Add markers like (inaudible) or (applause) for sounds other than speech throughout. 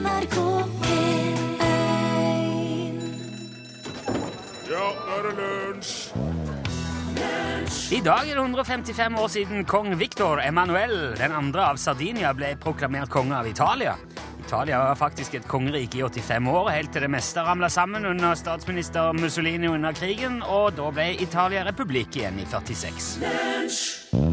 NRK P1 Ja, nå er det lunsj! I dag er det 155 år siden kong Victor Emanuel den andre av Sardinia ble proklamert konge av Italia. Italia var faktisk et kongerike i 85 år, helt til det meste ramla sammen under statsminister Mussolini under krigen, og da ble Italia republikk igjen i 46.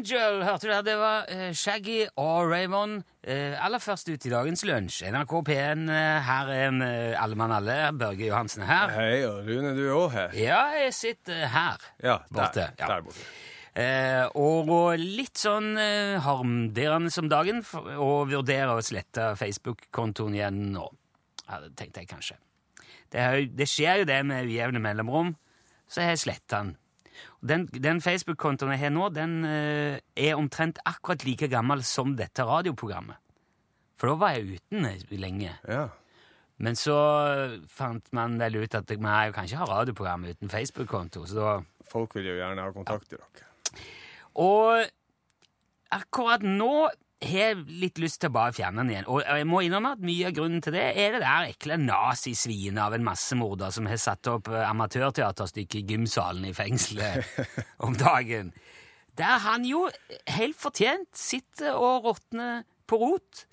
Angel, hørte du det? Det var eh, Shaggy og Raymond. Eh, aller først ut i dagens lunsj. NRK P1, eh, her er uh, alle mann alle. Børge Johansen her. Hei, og Rune, du er òg her. Ja, jeg sitter her. Ja, Borte, der, ja. der borte. Eh, og litt sånn eh, harmderende som dagen, og vurderer å slette Facebook-kontoen igjen nå. Ja, det tenkte jeg kanskje. Det, jo- det skjer jo det med ujevne mellomrom, så jeg sletta den. Den, den Facebook-kontoen jeg har nå, den eh, er omtrent akkurat like gammel som dette radioprogrammet. For da var jeg uten eh, lenge. Ja. Men så fant man vel ut at man jo kan ikke ha radioprogram uten Facebook-konto, så da Folk vil jo gjerne ha kontakt i dere. Og akkurat nå har litt lyst til å bare fjerne den igjen. Og jeg må innrømme at mye av grunnen til det er det der ekle nazisvinet av en massemorder som har satt opp eh, amatørteaterstykket i gymsalen i fengselet (laughs) om dagen. Der han jo helt fortjent sitter og råtner på rot.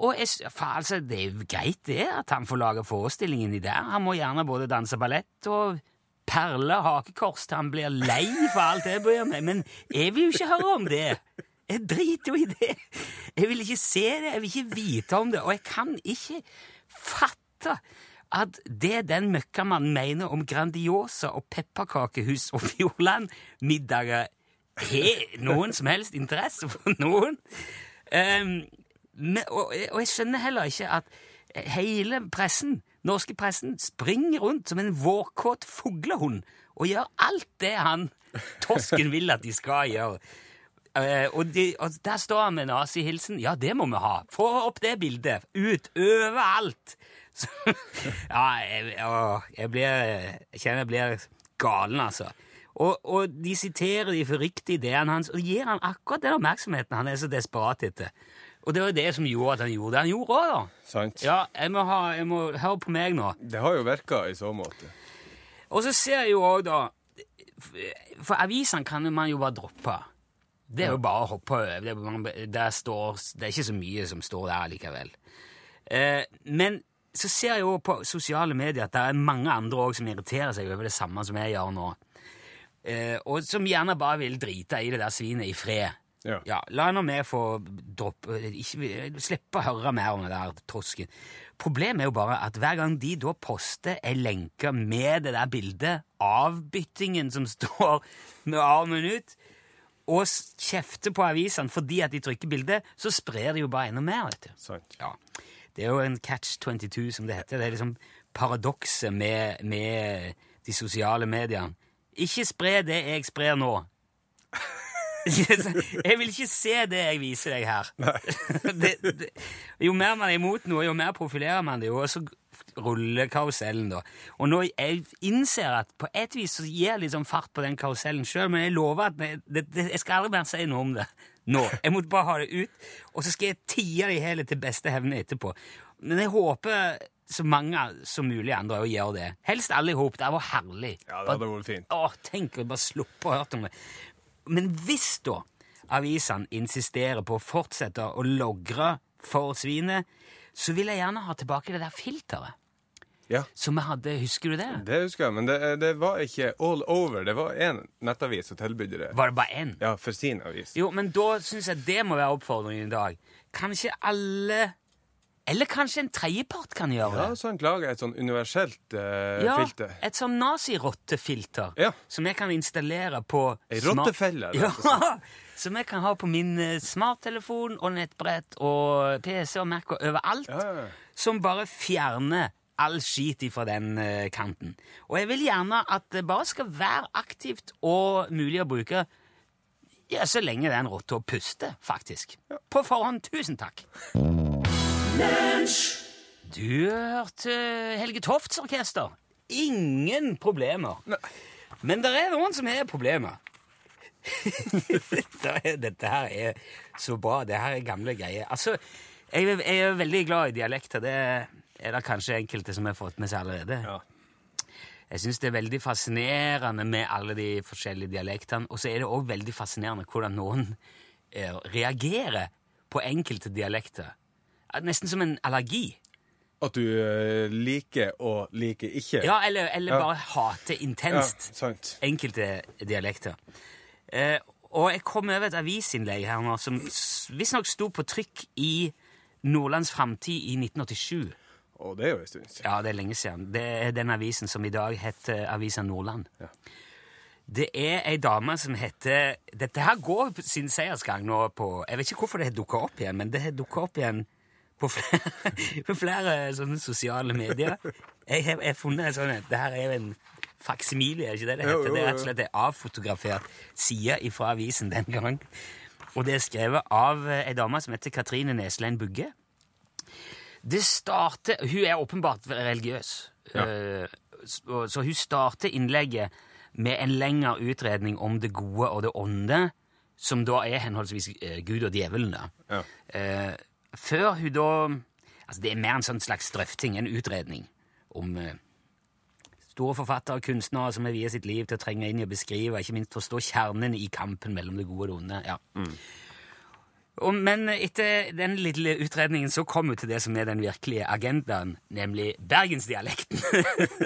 Og jeg, for altså, det er jo greit det at han får lage forestillingen i der. Han må gjerne både danse ballett og perle hakekors til han blir lei for alt jeg bryr meg. Men jeg vil jo ikke høre om det. Jeg driter jo i det. Jeg vil ikke se det, jeg vil ikke vite om det. Og jeg kan ikke fatte at det den møkkamannen mener om Grandiosa og pepperkakehus og Fjordland-middager, har noen som helst interesse for noen. Um, og, og jeg skjønner heller ikke at hele pressen, norske pressen, springer rundt som en vårkåt fuglehund og gjør alt det han, tosken, vil at de skal gjøre. Eh, og, de, og der står han med nazihilsen. Ja, det må vi ha. Få opp det bildet. Ut. Overalt. (laughs) Så, ja, jeg, å, jeg blir Jeg kjenner jeg blir galen, altså. Og, og de siterer de for riktig ideene hans, og gir han akkurat den oppmerksomheten han er så desperat etter. Og det var det som gjorde at han gjorde det han gjorde òg, da. Sant? Ja, jeg må, ha, jeg må høre på meg nå. Det har jo virka i så måte. Og så ser jeg jo òg, da For avisene kan man jo bare droppe. Det er jo bare å hoppe over. Det, det er ikke så mye som står der likevel. Eh, men så ser jeg jo på sosiale medier at det er mange andre også som irriterer seg over det samme som jeg gjør nå. Eh, og som gjerne bare vil drite i det der svinet i fred. Ja. la nå meg få droppe ikke, Slippe å høre mer om det der tosken. Problemet er jo bare at hver gang de da poster ei lenke med det der bildet av byttingen som (laughs) står med armen ut, og kjefter på avisene fordi at de trykker bildet, så sprer de jo bare enda mer. vet du. Ja. Det er jo en catch 22, som det heter. Det er liksom paradokset med, med de sosiale mediene. Ikke spre det jeg sprer nå. (laughs) jeg vil ikke se det jeg viser deg her. (laughs) det, det, jo mer man er imot noe, jo mer profilerer man det jo, og så ruller karusellen, da. Og nå jeg innser at på et vis så gir jeg litt sånn fart på den karusellen sjøl, men jeg lover at jeg, det, det, jeg skal aldri mer si noe om det nå. Jeg måtte bare ha det ut, og så skal jeg tie det i hele til beste hevne etterpå. Men jeg håper så mange som mulig andre òg gjør det. Helst alle i hop. Det var herlig. Ja, det hadde vært fint. Åh, tenk å bare sluppe å høre om det. Men hvis da avisene insisterer på å fortsette å logre for svinet, så vil jeg gjerne ha tilbake det der filteret Ja, som vi hadde. Husker du det? det husker jeg, men det, det var ikke all over. Det var én nettavis som tilbød det. Var det bare én? Ja, for sin avis. Jo, men da syns jeg det må være oppfordringen i dag. Kanskje alle Eller kanskje en tredjepart kan gjøre det? Ja, så han Lage et sånn universelt eh, Ja, filter. et sånn nazirottefilter Ja. som jeg kan installere på Ei rottefelle, rett og Ja, (laughs) som jeg kan ha på min eh, smarttelefon og nettbrett og PC og Mac og overalt. Ja. Som bare fjerner all skit ifra den eh, kanten. Og jeg vil gjerne at det bare skal være aktivt og mulig å bruke ja, så lenge den rotta puster, faktisk. På forhånd, tusen takk. Du hørte Helge Tofts orkester ingen problemer. Men det er noen som har problemer. (laughs) dette, er, dette her er så bra. Det her er gamle greier. Altså, jeg, jeg er veldig glad i dialekter. Det er det kanskje enkelte som har fått med seg allerede. Ja. Jeg syns det er veldig fascinerende med alle de forskjellige dialektene. Og så er det òg veldig fascinerende hvordan noen eh, reagerer på enkelte dialekter. Nesten som en allergi. At du eh, liker og liker ikke. Ja, eller, eller Ja. bare hater intenst ja, enkelte dialekter. Eh, og jeg kom over et avisinnlegg her nå som visstnok sto på trykk i Nordlands Framtid i 1987. Og det er jo en stund siden. Ja, det er lenge siden. Det er den avisen som i dag heter Avisa Nordland. Ja. Det er ei dame som heter Dette her går sin seiersgang nå på Jeg vet ikke hvorfor det har dukka opp igjen, men det har dukka opp igjen på flere, (laughs) på flere sånne sosiale medier. Jeg har funnet en sånn Det her er jo en faksimilie, er ikke det det Jo, heter? jo, Det er rett og jo. slett en avfotografert side fra avisen den gang. Og det er skrevet av ei dame som heter Katrine Neslein Bugge. Det starter Hun er åpenbart religiøs. Eh, så, hun starter innlegget med en lengre utredning om det gode og det onde, som da er henholdsvis eh, Gud og djevelen. Ja. Eh, før hun da Altså, det er mer en sånn slags drøfting, en utredning, om store forfattere og kunstnere som har viet sitt liv til å trenge inn i å beskrive, ikke minst forstå kjernen i kampen mellom det gode og det onde. ja. Og, men etter den lille utredningen så kom vi til det som er den virkelige agendaen, nemlig bergensdialekten.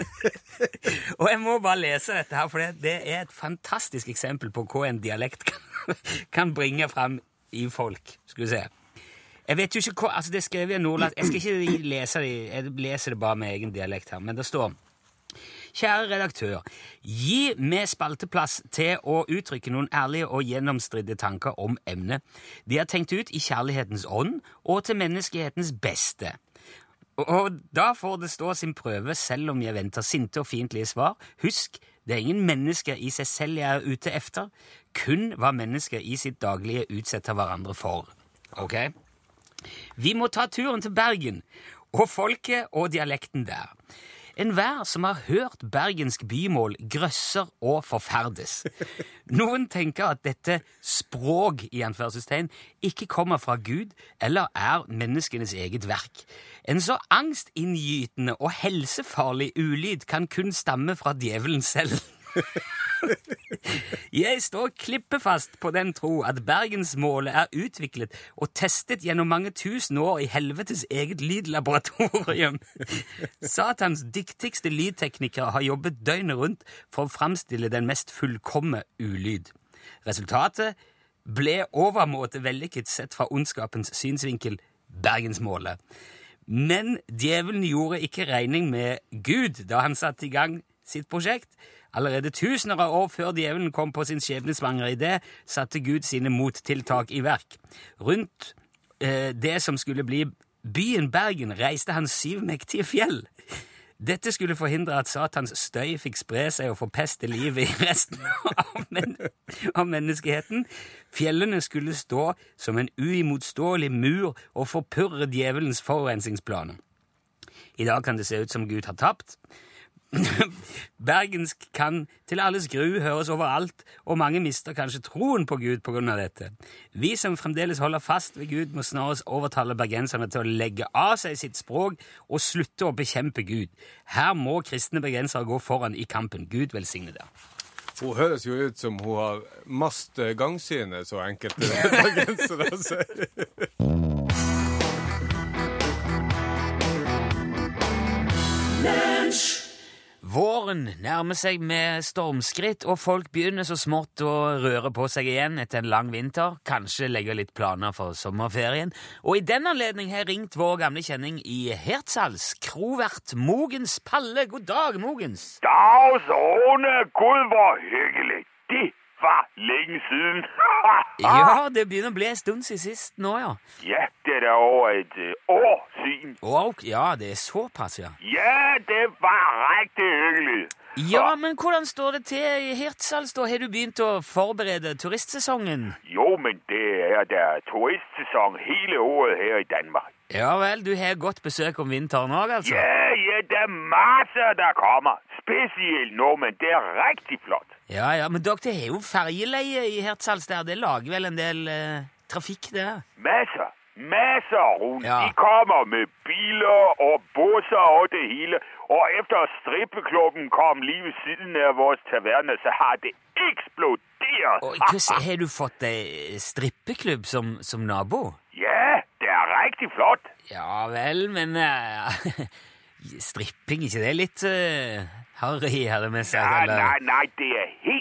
(laughs) og jeg må bare lese dette her, for det, det er et fantastisk eksempel på hva en dialekt kan, (laughs) kan bringe fram i folk. Skal vi se. Jeg vet jo ikke hva, altså Det er skrevet i Nordland. Jeg skal ikke lese det, jeg leser det bare med egen dialekt her, men det står Kjære redaktør, gi meg spalteplass til å uttrykke noen ærlige og gjennomstridde tanker om emnet. De er tenkt ut i kjærlighetens ånd og til menneskehetens beste. Og da får det stå sin prøve, selv om jeg venter sinte og fiendtlige svar. Husk, det er ingen mennesker i seg selv jeg er ute efter, kun hva mennesker i sitt daglige utsetter hverandre for. Ok? Vi må ta turen til Bergen, og folket og dialekten der. Enhver som har hørt bergensk bymål, grøsser og forferdes. Noen tenker at dette språk i anførselstegn ikke kommer fra Gud eller er menneskenes eget verk. En så angstinngytende og helsefarlig ulyd kan kun stamme fra djevelen selv. (laughs) Jeg står klippefast på den tro at bergensmålet er utviklet og testet gjennom mange tusen år i helvetes eget lydlaboratorium. (laughs) Satans dyktigste lydteknikere har jobbet døgnet rundt for å framstille den mest fullkomme ulyd. Resultatet ble overmåte vellykket sett fra ondskapens synsvinkel bergensmålet. Men djevelen gjorde ikke regning med Gud da han satte i gang sitt prosjekt. Allerede tusener av år før djevelen kom på sin skjebnesvangre idé, satte Gud sine mottiltak i verk. Rundt eh, det som skulle bli byen Bergen, reiste han syv mektige fjell. Dette skulle forhindre at Satans støy fikk spre seg og forpeste livet i resten av, men av menneskeheten. Fjellene skulle stå som en uimotståelig mur og forpurre djevelens forurensningsplaner. I dag kan det se ut som Gud har tapt. (laughs) Bergensk kan til alles gru høres overalt, og mange mister kanskje troen på Gud av dette. Vi som fremdeles holder fast ved Gud, må snarest overtale bergenserne til å legge av seg sitt språk og slutte å bekjempe Gud. Her må kristne bergensere gå foran i kampen. Gud velsigne det. Hun høres jo ut som hun har mast gangsynet, så enkelte bergensere sier. Våren nærmer seg med stormskritt, og folk begynner så smått å røre på seg igjen etter en lang vinter. Kanskje legge litt planer for sommerferien. Og i den anledning har jeg ringt vår gamle kjenning i Hertzals, krovert Mogens Palle. God dag, Mogens. Dag, Sone. Gud, hvor hyggelig. Det var lenge siden. (laughs) Ja, det begynner å bli en stund siden sist nå, ja. ja, det er over et år siden. Og, ja, det er såpass, ja. Ja, det var riktig hyggelig. Ja, men hvordan står det til i Hirtshals, da? Har du begynt å forberede turistsesongen? Jo, men det er der turistsesong hele året her i Danmark. Ja vel, du har godt besøk om vinteren òg, altså? Ja, ja, det er masser, der kommer. Spesielt nå, men Det er riktig flott. Ja, ja, men dere har jo ferjeleie i Hirtshals der. Det lager vel en del eh, trafikk, det? Masser. Masser, rundt. Ja. De kommer med biler og busser og det hele. Og efter strippeklubben kom lige ved siden af vores taverne, så har det eksploderet. Og hvordan har du fått deg strippeklubb som, som nabo? Ja, det er rigtig flott. Ja vel, men eh, (laughs) stripping, ikke det er litt uh, harry, vi sagt? Nej, eller? nej, nej, det er helt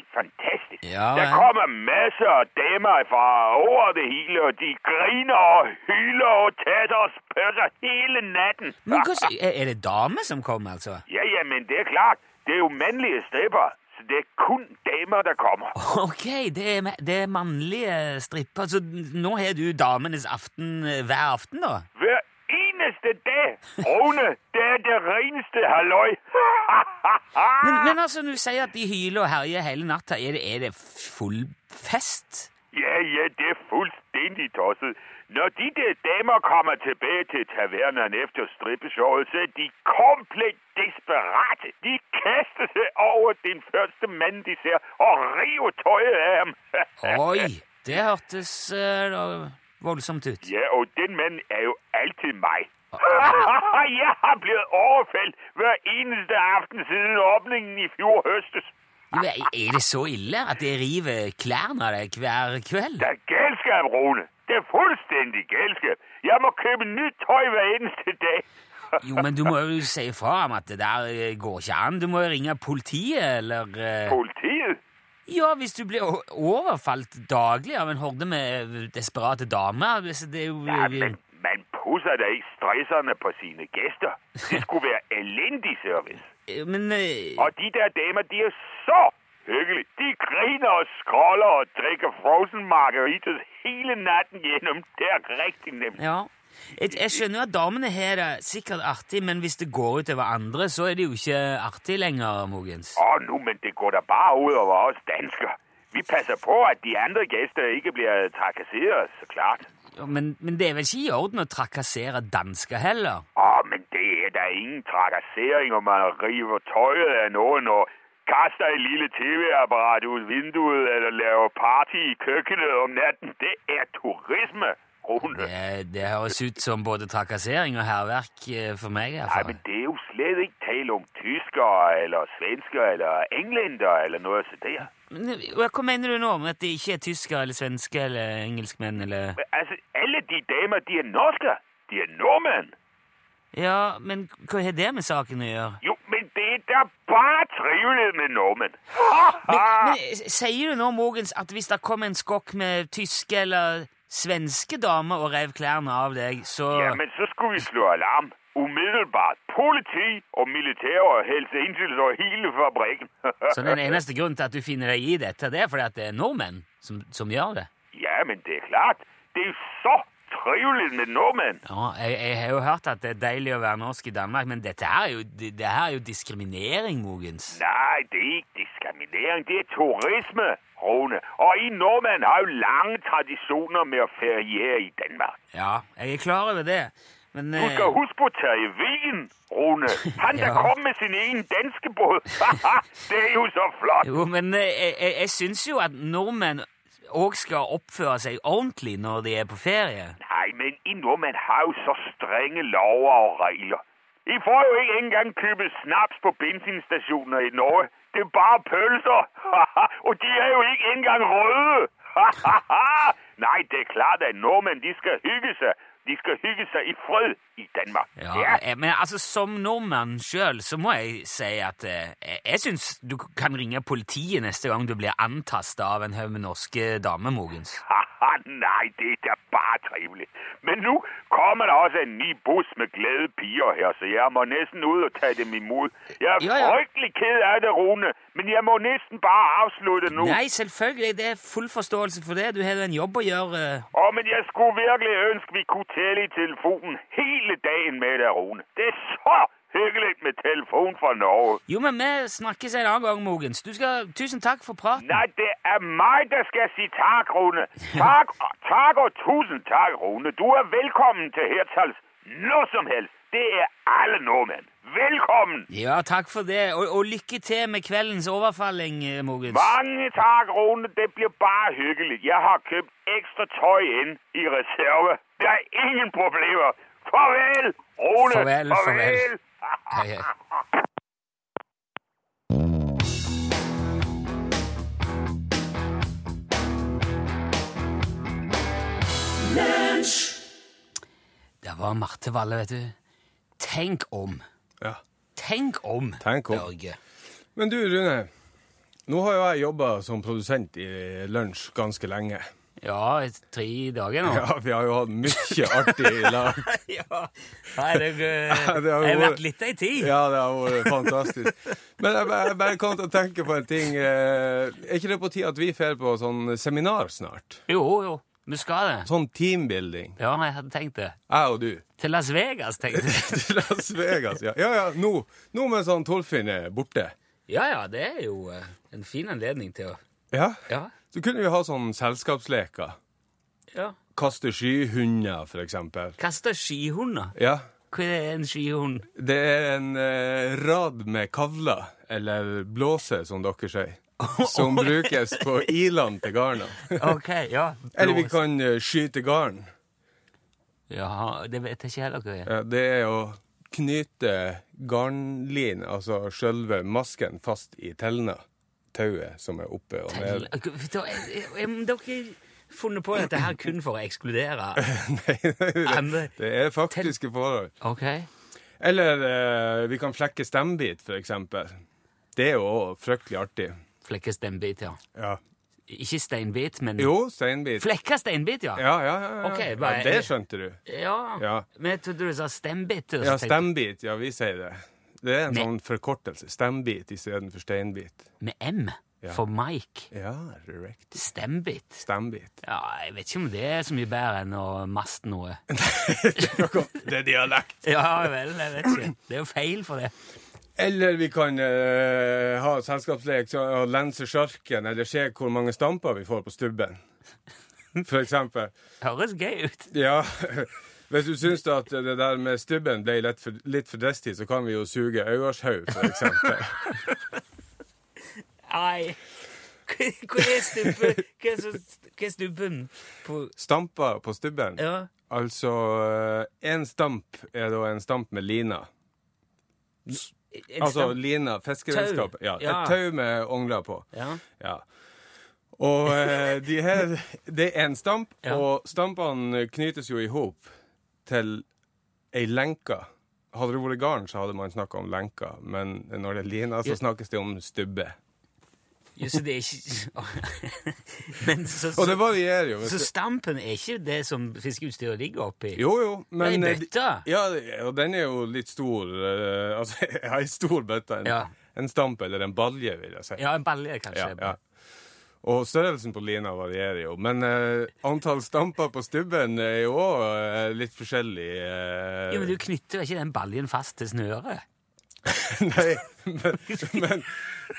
Ja, der kommer masser af damer fra over det hele, og de griner og hyler og tatter og spørger hele natten. Men hva, er, det damer som kommer, altså? Ja, ja, men det er klart. Det er jo mannlige stripper, så det er kun damer, der kommer. Ok, det er, det er mannlige stripper. Så nå har du damenes aften eh, hver aften, da? Hver eneste det! Rune, det er det reneste halloi! (laughs) Men, men altså, når du sier at de hyler og herjer hele natta, er det, er det full fest? Ja, ja, det er fullstendig tosset. Når de der damer kommer tilbage til tavernerne efter strippeshowet, så er de komplet desperate. De kaster seg over den første mand, de ser, og river tøjet af ham. (laughs) Oi, det hørtes da voldsomt ut. ja, og den mannen er jo altid meg. (laughs) Jeg har blitt overfalt hver eneste aften siden åpningen i fjor høstes. Jo, Er det så ille at det river klærne av deg hver kveld? Det er galskap, Rune. Det er fullstendig galskap. Jeg må kjøpe nytt tøy hver eneste dag. (laughs) Jo, men du må jo si fra om at det der eh, går ikke an. Du må jo ringe politiet, eller eh, Politiet? Ja, hvis du blir overfalt daglig av en horde med desperate damer Det er jo Ja, men man pusser da ikke stresserne på sine gæster. Det skulle være elendig service. (laughs) Men eh, Og de der damer, de er så hyggelige. De griner og skråler og drikker frozen margaritas hele natten gjennom. Det er riktig nemt. Ja. Jeg, skjønner jo at damene har det sikkert artig, men hvis det går ut over andre, så er det jo ikke artig lenger, Mogens. Åh, nå, men det går da bare utover over dansker. Vi passer på, at de andre gæster ikke blir trakasseret, så klart. Men, men det er vel ikke i orden å trakassere dansker heller? Åh, men det er da ingen trakassering, om man river tøyet av noen og kaster et lille tv-apparat ut vinduet eller lager party i køkkenet om natten. Det er turisme, Rune. Det, det høres ut som både trakassering og hærverk eh, for meg. Nei, men det er jo slett ikke tale om tyskere eller svensker eller englender eller noe så der. Men, eh, Hva mener du nå? Om at det ikke er tyskere eller svenske eller engelskmenn eller Men altså, alle de damer, de er norske. De er nordmenn! Ja, men hva har det med saken å gjøre? Jo, men det er bare trivelig med nordmænd. Men, men eh, sier du nå, Mogens, at hvis det kommer en skokk med tyske eller svenske damer og rev klærne av deg, så Ja, men så skulle vi slå alarm. Umiddelbart. Politi og militær og helseindsyns over hele fabrikken. (laughs) Så den eneste grunnen til at du finner deg i dette, det er fordi at det er nordmenn som, som gjør det? ja, men det er klart. Det er så trivelig med nordmenn. Ja, jeg, jeg har jo hørt at det er deilig å være norsk i Danmark, men dette er jo, det, det her er jo diskriminering, Mogens. Nei, det er ikke diskriminering. Det er turisme, Rune. Og I nordmenn har jo lange tradisjoner med å feriere i Danmark. Ja, jeg er klar over det, men Du skal eh, huske på Terje Wien, Rune. Han der kom med sin egen danske båd. det er jo så flott! Jo, men eh, jeg, jeg, jeg syns jo at nordmenn òg skal oppføre seg ordentlig når de er på ferie. Nei, men I nordmenn har jo så strenge lover og regler. I får jo ikke engang købe snaps på bensinstasjoner i Norge. Det er bare pølser. (laughs) og de er jo ikke engang røde. (laughs) Nei, det er klart, at nordmenn de skal hygge seg. De skal hygge seg i fred i Danmark. Ja, ja. Men altså, som nordmann sjøl så må jeg si at eh, jeg, syns du kan ringe politiet neste gang du blir antasta av en haug med norske damer, Mogens. (laughs) Nej, det er bare trivelig. Men nå kommer det også en ny buss med glade piger her, så jeg må nesten ut og ta dem imod. Jeg er Ja, frygtelig ked av det, Rune, men jeg må nesten bare avslutte nå. Nei, selvfølgelig. Det er full forståelse for det. Du har en jobb å gjøre. Å, men jeg skulle virkelig ønske, vi kunne tale i telefonen hele dagen med deg, Rune. Det er så hyggelig med telefon fra Norge. Jo, men vi snakkes en annen gang, Mogens. Du skal, tusen takk for praten. Nei, det er meg der skal si takk, Rune. (laughs) Takk, takk og tusen takk, Rune. Du er velkommen til Hertals. når som helst. det er alle nordmenn. Velkommen! Ja, takk for det. Og, og lykke til med kveldens overfalling, eh, Mogens. Mange takk, Rune. Det blir bare hyggelig. Jeg har kjøpt ekstra tøy inn i reserve. Det er ingen problemer. Farvel, Ole! Farvel, farvel. Hei, hei. Det var Marte Valle, vet du. Tenk om. Ja. Tenk om, Tenk om. Børge. Men du, Rune. Nå har jo jeg jobba som produsent i Lunsj ganske lenge. Ja, tre dager nå. (laughs) Ja, Vi har jo hatt mye artig i lag. (laughs) ja. Nei, det, (laughs) det har jeg har vært- litt ei tid. Ja, det har vært fantastisk. Men jeg jeg bare kom til å tenke på en ting. eh, Er ikke det på tide at vi drar på sånn seminar snart? Jo, jo. Vi skal det. Sånn teambuilding. Ja, jeg hadde tenkt det. Jeg og du. Til Las Vegas, tenkte jeg. Til Las Vegas, ja. Ja, ja, nå, nå med sånn Torfinn er borte. Ja, ja, det er jo eh, en fin anledning til å Ja. Ja. Så kunne vi ha sånn selskapsleker. ja. Kaste skyhunder, for eksempel. Kaste skyhunder? Ja. Hva er en skyhund? Det er en eh, rad med kavler, eller blåse, som dere sier, som (laughs) brukes på ilene til garna. OK, ja. Eller vi kan eh, skyte garn. Ja, det vet jeg ikke heller hva er. Ja, det er å knyte garnlin, altså sjølve masken, fast i telna. Tauet som er oppe og ned. Dere funnet på dette her kun for å ekskludere (laughs) Nei, det, det er faktiske forhold. Okay. Eller eh, vi kan flekke stembit, for eksempel. Det er jo fryktelig artig. Flekke stembit, ja. Ja. Ikke steinbit, men Jo, steinbit. Flekka steinbit, ja. Ja, ja, ja. ja. Ok, ja det skjønte du. Ja. Ja. Men jeg trodde du sa stembit. Ja, stembit. Ja, vi sier det. Det er en Med- sånn forkortelse. Stembit istedenfor steinbit. Med M. Ja. For Mike. Ja, det er riktig. Stembit. Stembit. Ja, jeg vet ikke om det er så mye bedre enn å maste noe. (laughs) det er dialekt. (laughs) Ja vel, jeg vet ikke. Det er jo feil for det. Eller vi kan uh, ha selskapslek så, og lense sjarken, eller se hvor mange stamper vi får på stubben. For eksempel. Høres gøy ut. Ja, hvis du syns at det der med stubben ble litt for, litt for dristig, så kan vi jo suge øyershaug, for eksempel. (laughs) Nei. Hva er stubben? Hva er, stubben på Stamper på stubben. Ja. Altså, én stamp er da en stamp med lina. Altså lina, fiskeredskap. Ja, Ja. et tau med ongler på. Ja. Ja. Og eh, de her Det er en stamp, og stampene knytes jo i hop til ei lenke. Hadde det vært garn, så hadde man snakka om lenka, men når det er lina, så snakkes det om stubbe. Jo, så det er ikke (laughs) Men så, Og det så, varierer jo. så stampen er ikke det som fiskeutstyret ligger oppi? jo, jo, men Det er ei bøtta. Ja, og den er jo litt stor. (laughs) Altså, jeg har ei stor bøtte. En, Ja. en stamp eller en balje, vil jeg si. Ja, en balje, kanskje. Ja, ja. Og størrelsen på lina varierer jo, men eh, antall stamper på stubben er jo òg litt forskjellig. eh, Jo, men du knytter jo ikke den baljen fast til snøret. (laughs) Nei, men, men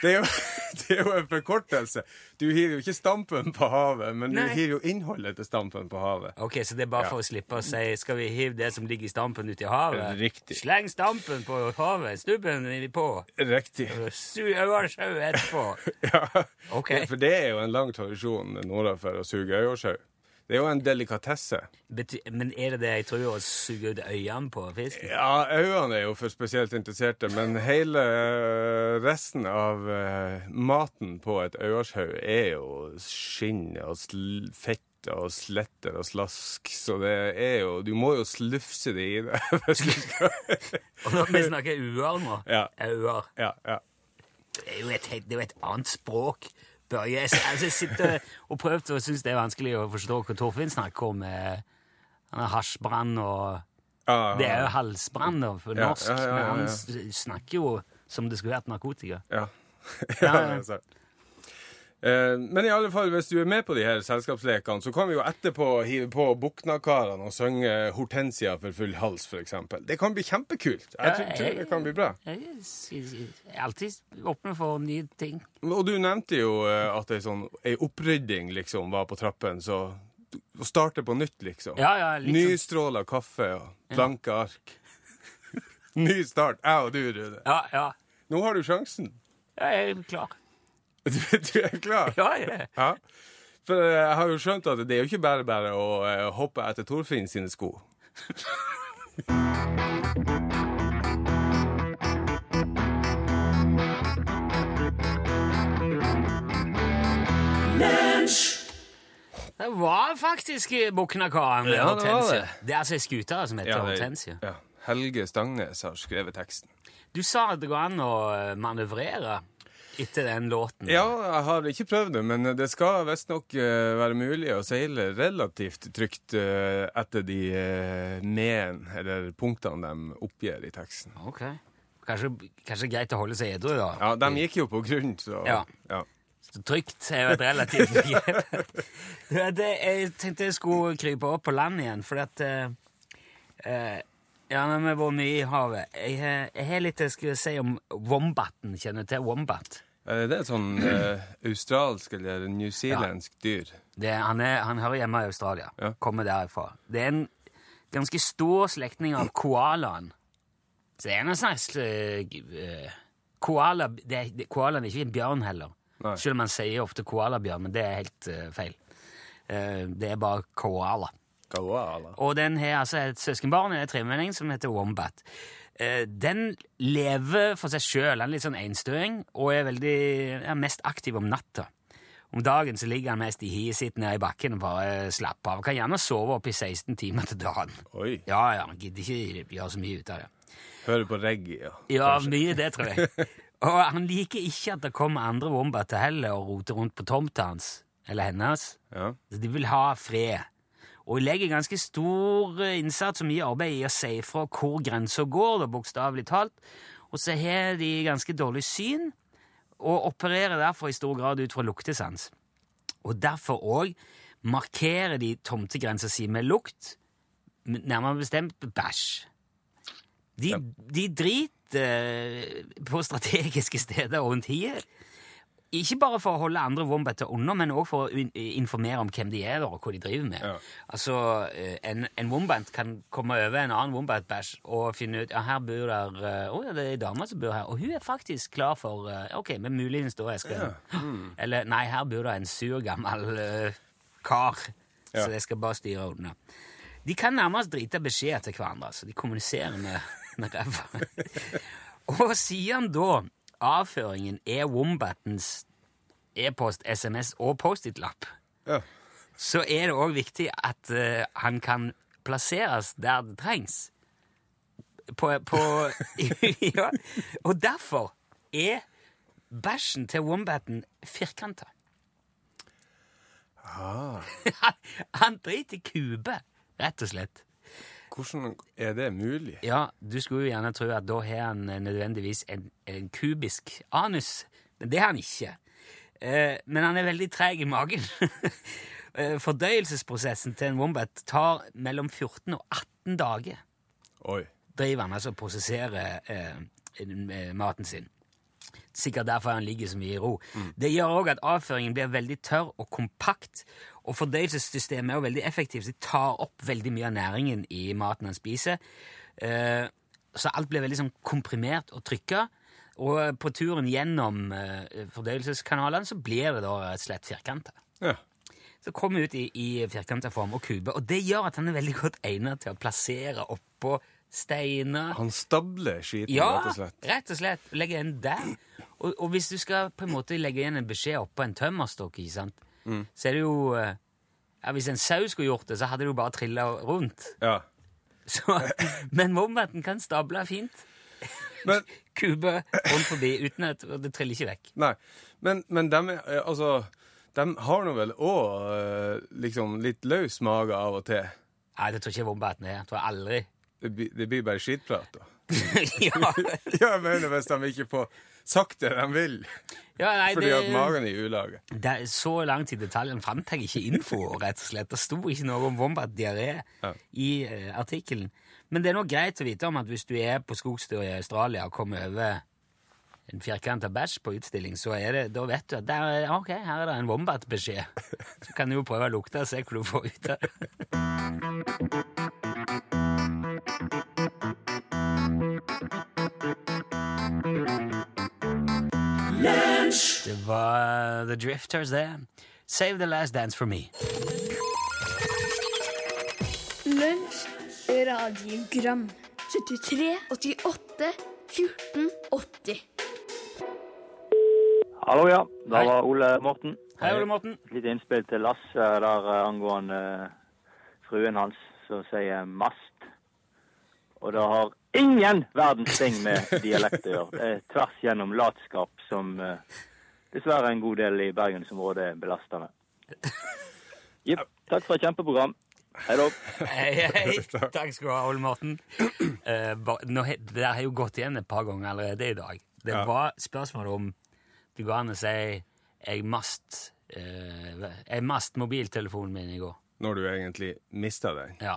det, er jo, (laughs) det er jo en forkortelse. Du hiver jo ikke stampen på havet, men Nei. du hiver jo innholdet til stampen på havet. Ok, Så det er bare Ja. for å slippe å si Skal vi hive det som ligger i stampen, ut i havet? Riktig. Sleng stampen på havet, stubben er på. Riktig. Su øyersjau etterpå. (laughs) Ja. Ok. For det er jo en lang tradisjon nordafor å suge øyersjau. Det er jo en delikatesse. Bety men er det det jeg tror, å suge ut øynene på fisken? Ja, øynene er jo for spesielt interesserte, men hele eh, resten av eh, maten på et øyershaug er jo skinn og fett og sletter og slask, så det er jo Du må jo slufse det i det. (laughs) Og når vi snakker uer nå Ja. Uer. ja, ja. Det er jo et, det er jo et annet språk. Børje, altså, jeg sitter og prøvd og syns det er vanskelig å forstå hva Torfinn snakker om. eh, Han har hasjbrann og Ah, Det er jo halsbrann da, på norsk, men han snakker jo som det skulle vært narkotika. Ja. (laughs) Ja, ja, ja. det er sant. Eh, Men i alle fall, hvis du er med på de her selskapslekene, så kan vi jo etterpå hive på Buknakarene og synge 'Hortensia for full hals', eksempel. Det kan bli kjempekult. Jeg tror, tror det kan bli bra. Jeg er alltid åpen for nye ting. Og du nevnte jo eh, at ei sånn, opprydding liksom var på trappen, så å starte på nytt, liksom. Ja, ja, sånn- Nystråla kaffe og blanke ark. (laughs) Ny start. Jeg og du, Rune. Ja, ja. Nå har du sjansen. Jeg er klar. (laughs) Du, du er klar? Ja, jeg er. Ja. For eh, jeg har jo skjønt at det er jo ikke bare bare å eh, hoppe etter Torfinn sine sko. Det var faktisk Buknakaren med Ja, det var det. Det er altså ei skute som heter Ja, det- Hortensia. Ja. Helge Stangnes har skrevet teksten. Du sa at det går an å eh, manøvrere etter den låten. Ja, jeg har ikke prøvd det, men det skal visstnok uh, være mulig å seile relativt trygt eh, etter de uh, men, eller punktene de oppgir i teksten. Ok. Kanskje, kanskje greit å holde seg edru, da. Ja, de gikk jo på grunn, så Ja. ja. Så Trygt er jo et relativt (laughs) begrep. Jeg tenkte jeg skulle krype opp på land igjen, fordi at eh, eh, Ja, når vi har vært mye i havet Jeg har- jeg har litt jeg skulle si om wombaten. Kjenner du til wombat? Eh, Det er et sånn uh, australsk eller newzealandsk dyr. Det, han, er, han hører hjemme i Australia. Ja. Kommer derifra. Det er en ganske stor slektning av koalaen. Så det er en slags eh, koala det det, Koalaen er ikke en bjørn heller. Nei. Selv om man sier ofte koalabjørn, men det er helt uh, feil. Det er bare koala. Koala. Og den har altså et søskenbarn, en tremenning, som heter Wombat. Eh, Den lever for seg sjøl, er litt sånn enstøing og er veldig er mest aktiv om natta. Om dagen så ligger han mest i hiet sitt nede i bakken og bare slapper av. Kan gjerne sove opp i 16 timer til dagen. Oi. Ja, ja, han gidder ikke gjøre så mye ut av det. Hører på reggae, ja. Ja, mye det, tror jeg. (laughs) Og han liker ikke at det kommer andre wombater heller og roter rundt på tomta hans, eller hennes. ja. Så de vil ha fred. Og legger ganske stor eh, innsats og mye arbeid i å si fra hvor grensa går, da, bokstavelig talt. Og så har de ganske dårlig syn, og opererer derfor i stor grad ut fra luktesans. Og derfor òg markerer de tomtegrensa si med lukt, nærmere bestemt bæsj. De, de driter eh, på strategiske steder over hiet. Ikke bare for å holde andre wombater unna, men også for å informere om hvem de er og hva de driver med. Ja. Altså, eh, En, en wombat kan komme over en annen wombat-bæsj og finne ut ja, her bor der, eh, å, ja, det er ei dame som bor her, og hun er faktisk klar for eh, Ok, men muligens da jeg skal (laughs) Eller nei, her bor det en sur, gammel uh, kar, Ja. så jeg skal bare styre unna. De kan nærmest drite beskjed til hverandre, så de kommuniserer med, med ræva. (laughs) og han da avføringen er Wombatens e-post, SMS og Post-It-lapp, ja. så er det òg viktig at uh, han kan plasseres der det trengs. På, på (laughs) (laughs) Ja. Og derfor er bæsjen til Wombaten firkanta. Ah. (laughs) Han, han driter i kube, rett og slett. Hvordan er det mulig? Ja, du skulle jo gjerne tro at da har han eh, nødvendigvis en, en kubisk anus, men det har han ikke. Eh, men han er veldig treg i magen. (laughs) Eh, Fordøyelsesprosessen til en wombat tar mellom 14 og 18 dager. Oi. Driver han altså og prosesserer eh, eh, maten sin. Sikkert derfor han ligger så mye i ro. Det gjør òg at avføringen blir veldig tørr og kompakt, og fordøyelsessystemet er jo veldig effektivt. Det tar opp veldig mye av næringen i maten han spiser. Eh, så alt blir veldig sånn komprimert og trykka. Og på turen gjennom eh, fordøyelseskanalene så blir det da rett og slett firkanta. Ja. Så kommer ut i, i firkanta form og kube, og det gjør at han er veldig godt egnet til å plassere oppå steiner. Han stabler skiten, Ja, rett og slett. Ja, rett og slett. Legger en der. Og, og hvis du skal på en måte legge igjen en beskjed oppå en tømmerstokk, ikke sant, Mm. så er det jo eh, ja, Hvis en sau skulle gjort det, så hadde det jo bare trilla rundt. Ja. Så, (laughs) men wombaten kan stable fint. Men, (laughs) Kube rundt forbi uten at det triller ikke vekk. nei, men, men dem er, eh, altså, de har nå vel òg liksom litt løs mage av og til. Nei, det tror ikke wombaten er. Jeg tror aldri. Det, blir- bare skittprat, da. (laughs) ja, (laughs) jeg mener hvis de ikke får sagt det de vil, ja, nei, fordi det, at magen er i ulage. Det så langt i detaljen fant jeg ikke info, rett og slett. Det sto ikke noe om wombat-diaré Ja. i uh, artikkelen. Men det er nå greit å vite om at hvis du er på skogstur i Australia og kommer over en firkanta bæsj på utstilling, så er det, da vet du at der, er- ok, her er det en wombat-beskjed. Så kan du jo prøve å lukte og se hva du får ut av det. (laughs) Det var The Drifters, det. Save the last dance for me. Lunsj, radiogram 73, 88, 14, 80 Hallo, ja. Da Hei. var Ole Morten. Hei, Ole Morten. Et lite innspill til Lasse der eh, angående eh, fruen hans som sier mast. Og det har ingen verdens ting med dialekt å gjøre. Det er tvers gjennom latskap som eh, dessverre en god del i bergensområdet belastende. (laughs) Jepp. Takk for et kjempeprogram. Hei da. Hei, hei. Takk skal du ha, Ole Morten. (clears throat) Eh, he- det der har jo gått igjen et par ganger allerede i dag. Det var spørsmål om det går an å si 'jeg mast' uh, Jeg mast mobiltelefonen min i går. Når du egentlig mista den. Ja.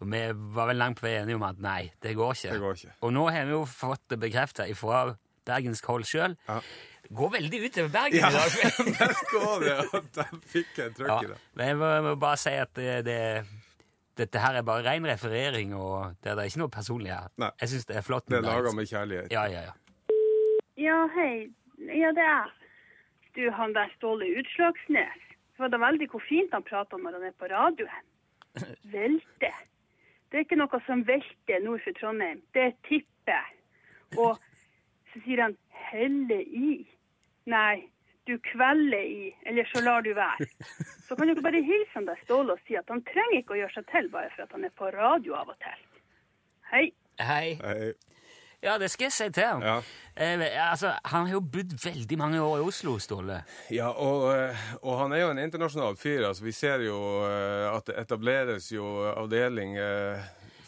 Og vi var vel langt på vei enige om at nei, det går ikke. Det går ikke. Og nå har vi jo fått det bekrefta fra bergensk hold sjøl. Ja. Det går veldig utover Bergen Ja, i dag. (laughs) der går det at de fikk en trøkk Ja, i det. men jeg må, må bare si at det, det, dette her er bare ren referering, og det er ikke noe personlig her. Nei. Jeg syns det er flott. Det er med laga med kjærlighet. Ja, ja, ja. Ja, hei. Ja, det er jeg. Du, han der Ståle Utslagsnes. Det var da veldig hvor fint han prater når han er på radioen. (laughs) Velte. Det er ikke noe som velter nord for Trondheim. Det er tippe. Og så sier han helle i. Nei, du kveller i, eller så lar du være. Så kan du ikke bare hilse han deg Ståle og si at han trenger ikke å gjøre seg til bare for at han er på radio av og til. Hei. Hei. Hei. Ja, det skal jeg si til ham. Ja. Eh, altså, han har jo bodd veldig mange år i Oslo, Ståle. Ja, og, eh, og han er jo en internasjonal fyr. altså Vi ser jo eh, at det etableres jo avdeling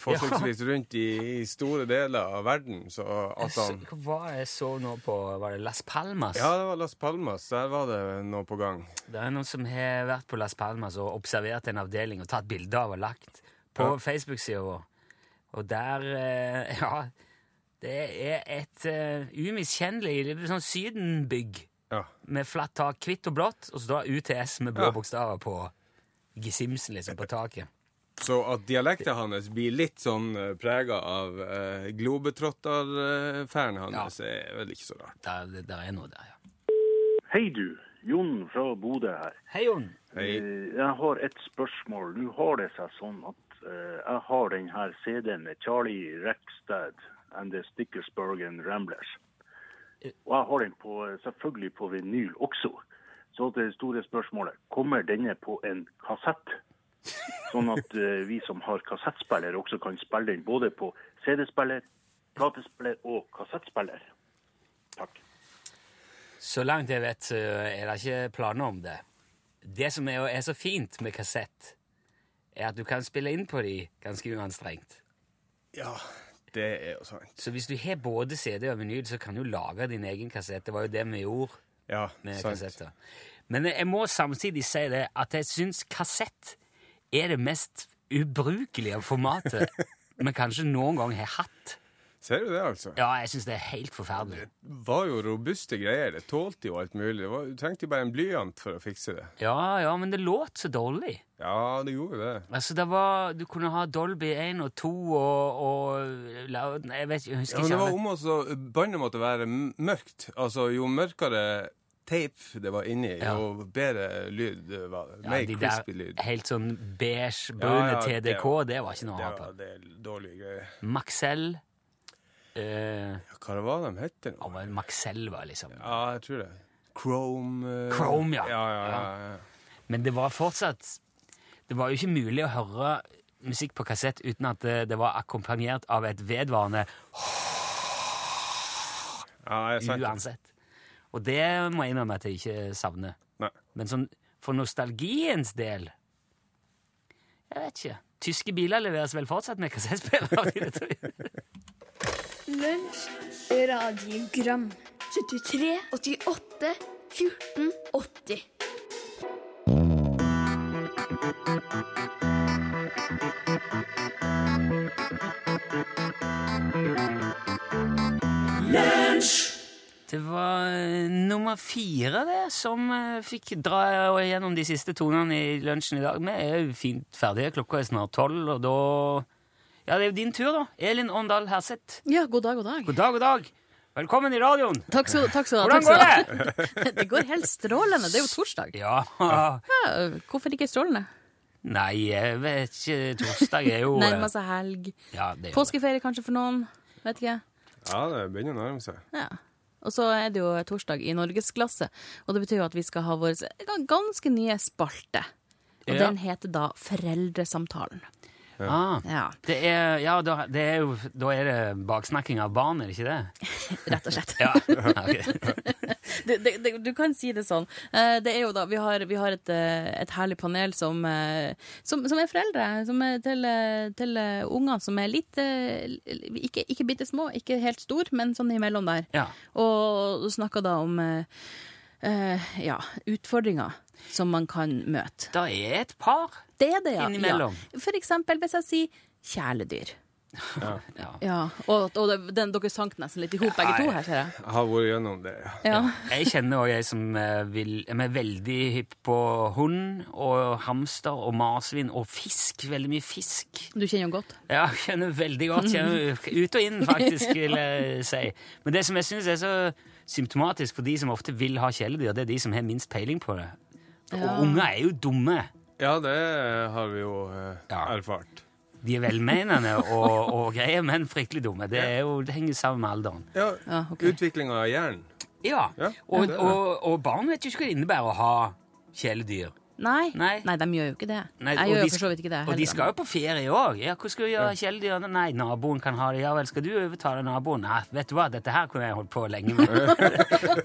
forsøksvis rundt i, i store deler av verden. Så at han hva jeg så nå på Var det Las Palmas? Ja, det var Las Palmas. Der var det noe på gang. Det er noen som har vært på Las Palmas og observert en avdeling og tatt bilder av og lagt på Ja. Facebook-sida vår. Og der eh, (laughs) Ja, det er et uh, umiskjennelig sånn sydenbygg Ja. med flatt tak, hvitt og blått, og så står UTS med blå Ja. bokstaver på gesimsen liksom på taket. Så at dialekten hans blir litt sånn prega av eh, globetrotterfæren hans, er vel ikke så rart. Der, det- der er noe der, ja. Hei du, Jon fra Bodø her. Hei, Jon. Hei. Eh, Jeg har et spørsmål. Nå har det seg sånn at eh, jeg har den her CD-en med Charlie Reckstad and the Stickersbergen and Ramblers. Og jeg har den på, selvfølgelig på vinyl også. Så det store spørsmålet, kommer denne på en kassett? Sånn at eh, vi som har kassettspiller også kan spille den både på CD-spiller, platespiller og kassettspiller. Takk. Så langt jeg vet, så er det ikke planer om det. Det som er, er så fint med kassett, er at du kan spille inn på de ganske uanstrengt. Ja, det er jo sant. Så hvis du har både CD og vinyl, så kan du lage din egen kassett. Det var jo det vi gjorde Ja, med sant. kassetter. Men jeg må samtidig si det at jeg syns kassett er det mest ubrukelige formatet vi kanskje noen gang har hatt. Ser du det, altså? Ja, jeg syns det er helt forferdelig. Det var jo robuste greier. Det tålte jo alt mulig. Det var, du trengte jo bare en blyant for å fikse det. Ja, ja, men det låt så dårlig. Ja, det gjorde det. Altså, det var, Du kunne ha Dolby 1 og 2 og, og Jeg vet ikke, jeg husker Ja, men det var om også Båndet måtte være mørkt. Altså, jo mørkere tape det var inni, Ja. jo bedre lyd det var. Ja, Mer de crispy der lyd. helt sånn beige, brune Ja, ja, det TDK, var- det var ikke noe å ha på. det var dårlige greier. Maxell eh, Ja, Hva var det de het? ja, Maxell var liksom Ja, jeg tror det. Chrome eh, Chrome, ja. Ja, ja, ja, ja. Men det var fortsatt Det var jo ikke mulig å høre musikk på kassett uten at det, det var akkompagnert av et vedvarende ja uansett. Og det må jeg innrømme at jeg ikke savner. Nei. Men sånn for nostalgiens del Jeg vet ikke. Tyske biler leveres vel fortsatt med kassettspillere? Lunsj, radiogram 73, 88, 14, 80 Det var eh, nummer fire det, som eh, fikk dra gjennom de siste tonene i lunsjen i dag. Vi er jo fint ferdige. Klokka er snart tolv, og da Ja, det er jo din tur, da. Elin Åndal Herseth. Ja, god dag, god dag. God dag, god dag. Velkommen i radioen! Takk så, takk så, Hvordan takk går det? det går helt strålende. Det er jo torsdag. Ja Ja, hvorfor ikke strålende? Nei, jeg vet ikke. Torsdag er jo (laughs) Nærmer seg helg. ja, er. Påskeferie kanskje for noen. Vet ikke. Ja, det begynner å nærme seg. Ja. Og så er det jo torsdag i norgesklasse, og det betyr jo at vi skal ha vår ganske nye spalte. Og Ja. den heter da Foreldresamtalen. Ah, Ja, det er, ja, da, det er jo, da er det baksnakking av barn, er det ikke det? (laughs) rett og slett. Ja. (laughs) Du, det, det, du kan si det sånn. Eh, Det er jo da, Vi har, vi har et, eh, et herlig panel som, eh, som, som er foreldre som er til, til unger som er litt Ikke, ikke bitte små, ikke helt stor, men sånn imellom der. Ja. Og du snakker da om ja, utfordringer som man kan møte. Da er et par. Det er det, ja. Innimellom. ja. For eksempel hvis jeg sier kjæledyr. Ja. Ja, Og, og det, den, dere sank nesten litt i hop, begge to her, ser jeg. Har vært gjennom det. ja. Ja. Jeg kjenner også ei som eh, vil, er veldig hypp på hund og hamster og marsvin og fisk. Veldig mye fisk. Du kjenner jo godt. Ja, kjenner veldig godt. Kjenner ut og inn, faktisk, vil jeg si. Men det som jeg syns er så symptomatisk for de som ofte vil ha kjæledyr, det er de som har minst peiling på det. Ja. Og unger er jo dumme. Ja, det har vi jo eh, Ja. erfart. De er velmenende og, og greie, men fryktelig dumme. Det, er jo, det henger sammen med alderen. Ja, Ja, ok. Utviklinga av hjernen. Ja, Ja, og, det er det. og, og barn vet jo ikke hva det innebærer å ha kjæledyr. Nei. Nei. de gjør jo ikke det. Nei, jeg gjør de for så vidt ikke det Og de skal jo på ferie òg. Ja, hva skal du gjøre kjæledyr? Nei, naboen kan ha det. Ja vel, skal du overtale naboen? Nei, vet du hva, dette her kunne jeg holdt på lenge med.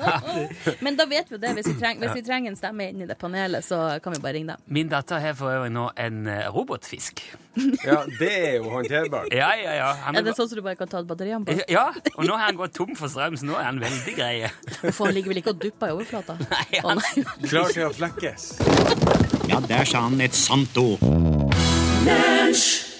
(laughs) Men da vet vi det. Hvis vi, treng, hvis vi trenger en stemme inn i det panelet, så kan vi bare ringe dem. Min datter har for øvrig nå en eh, robotfisk. (laughs) Ja, det er jo håndterbart. Ja, ja, ja. Han Er det sånn som du bare kan ta batteriene på? Ja, og nå har han gått tom for strøm, så nå er han veldig grei. Hvorfor han ligger vel ikke og dupper i overflata? (laughs) Nei, han. Klar til å flekkes. Ja, der sa han et sant ord. Lunsj!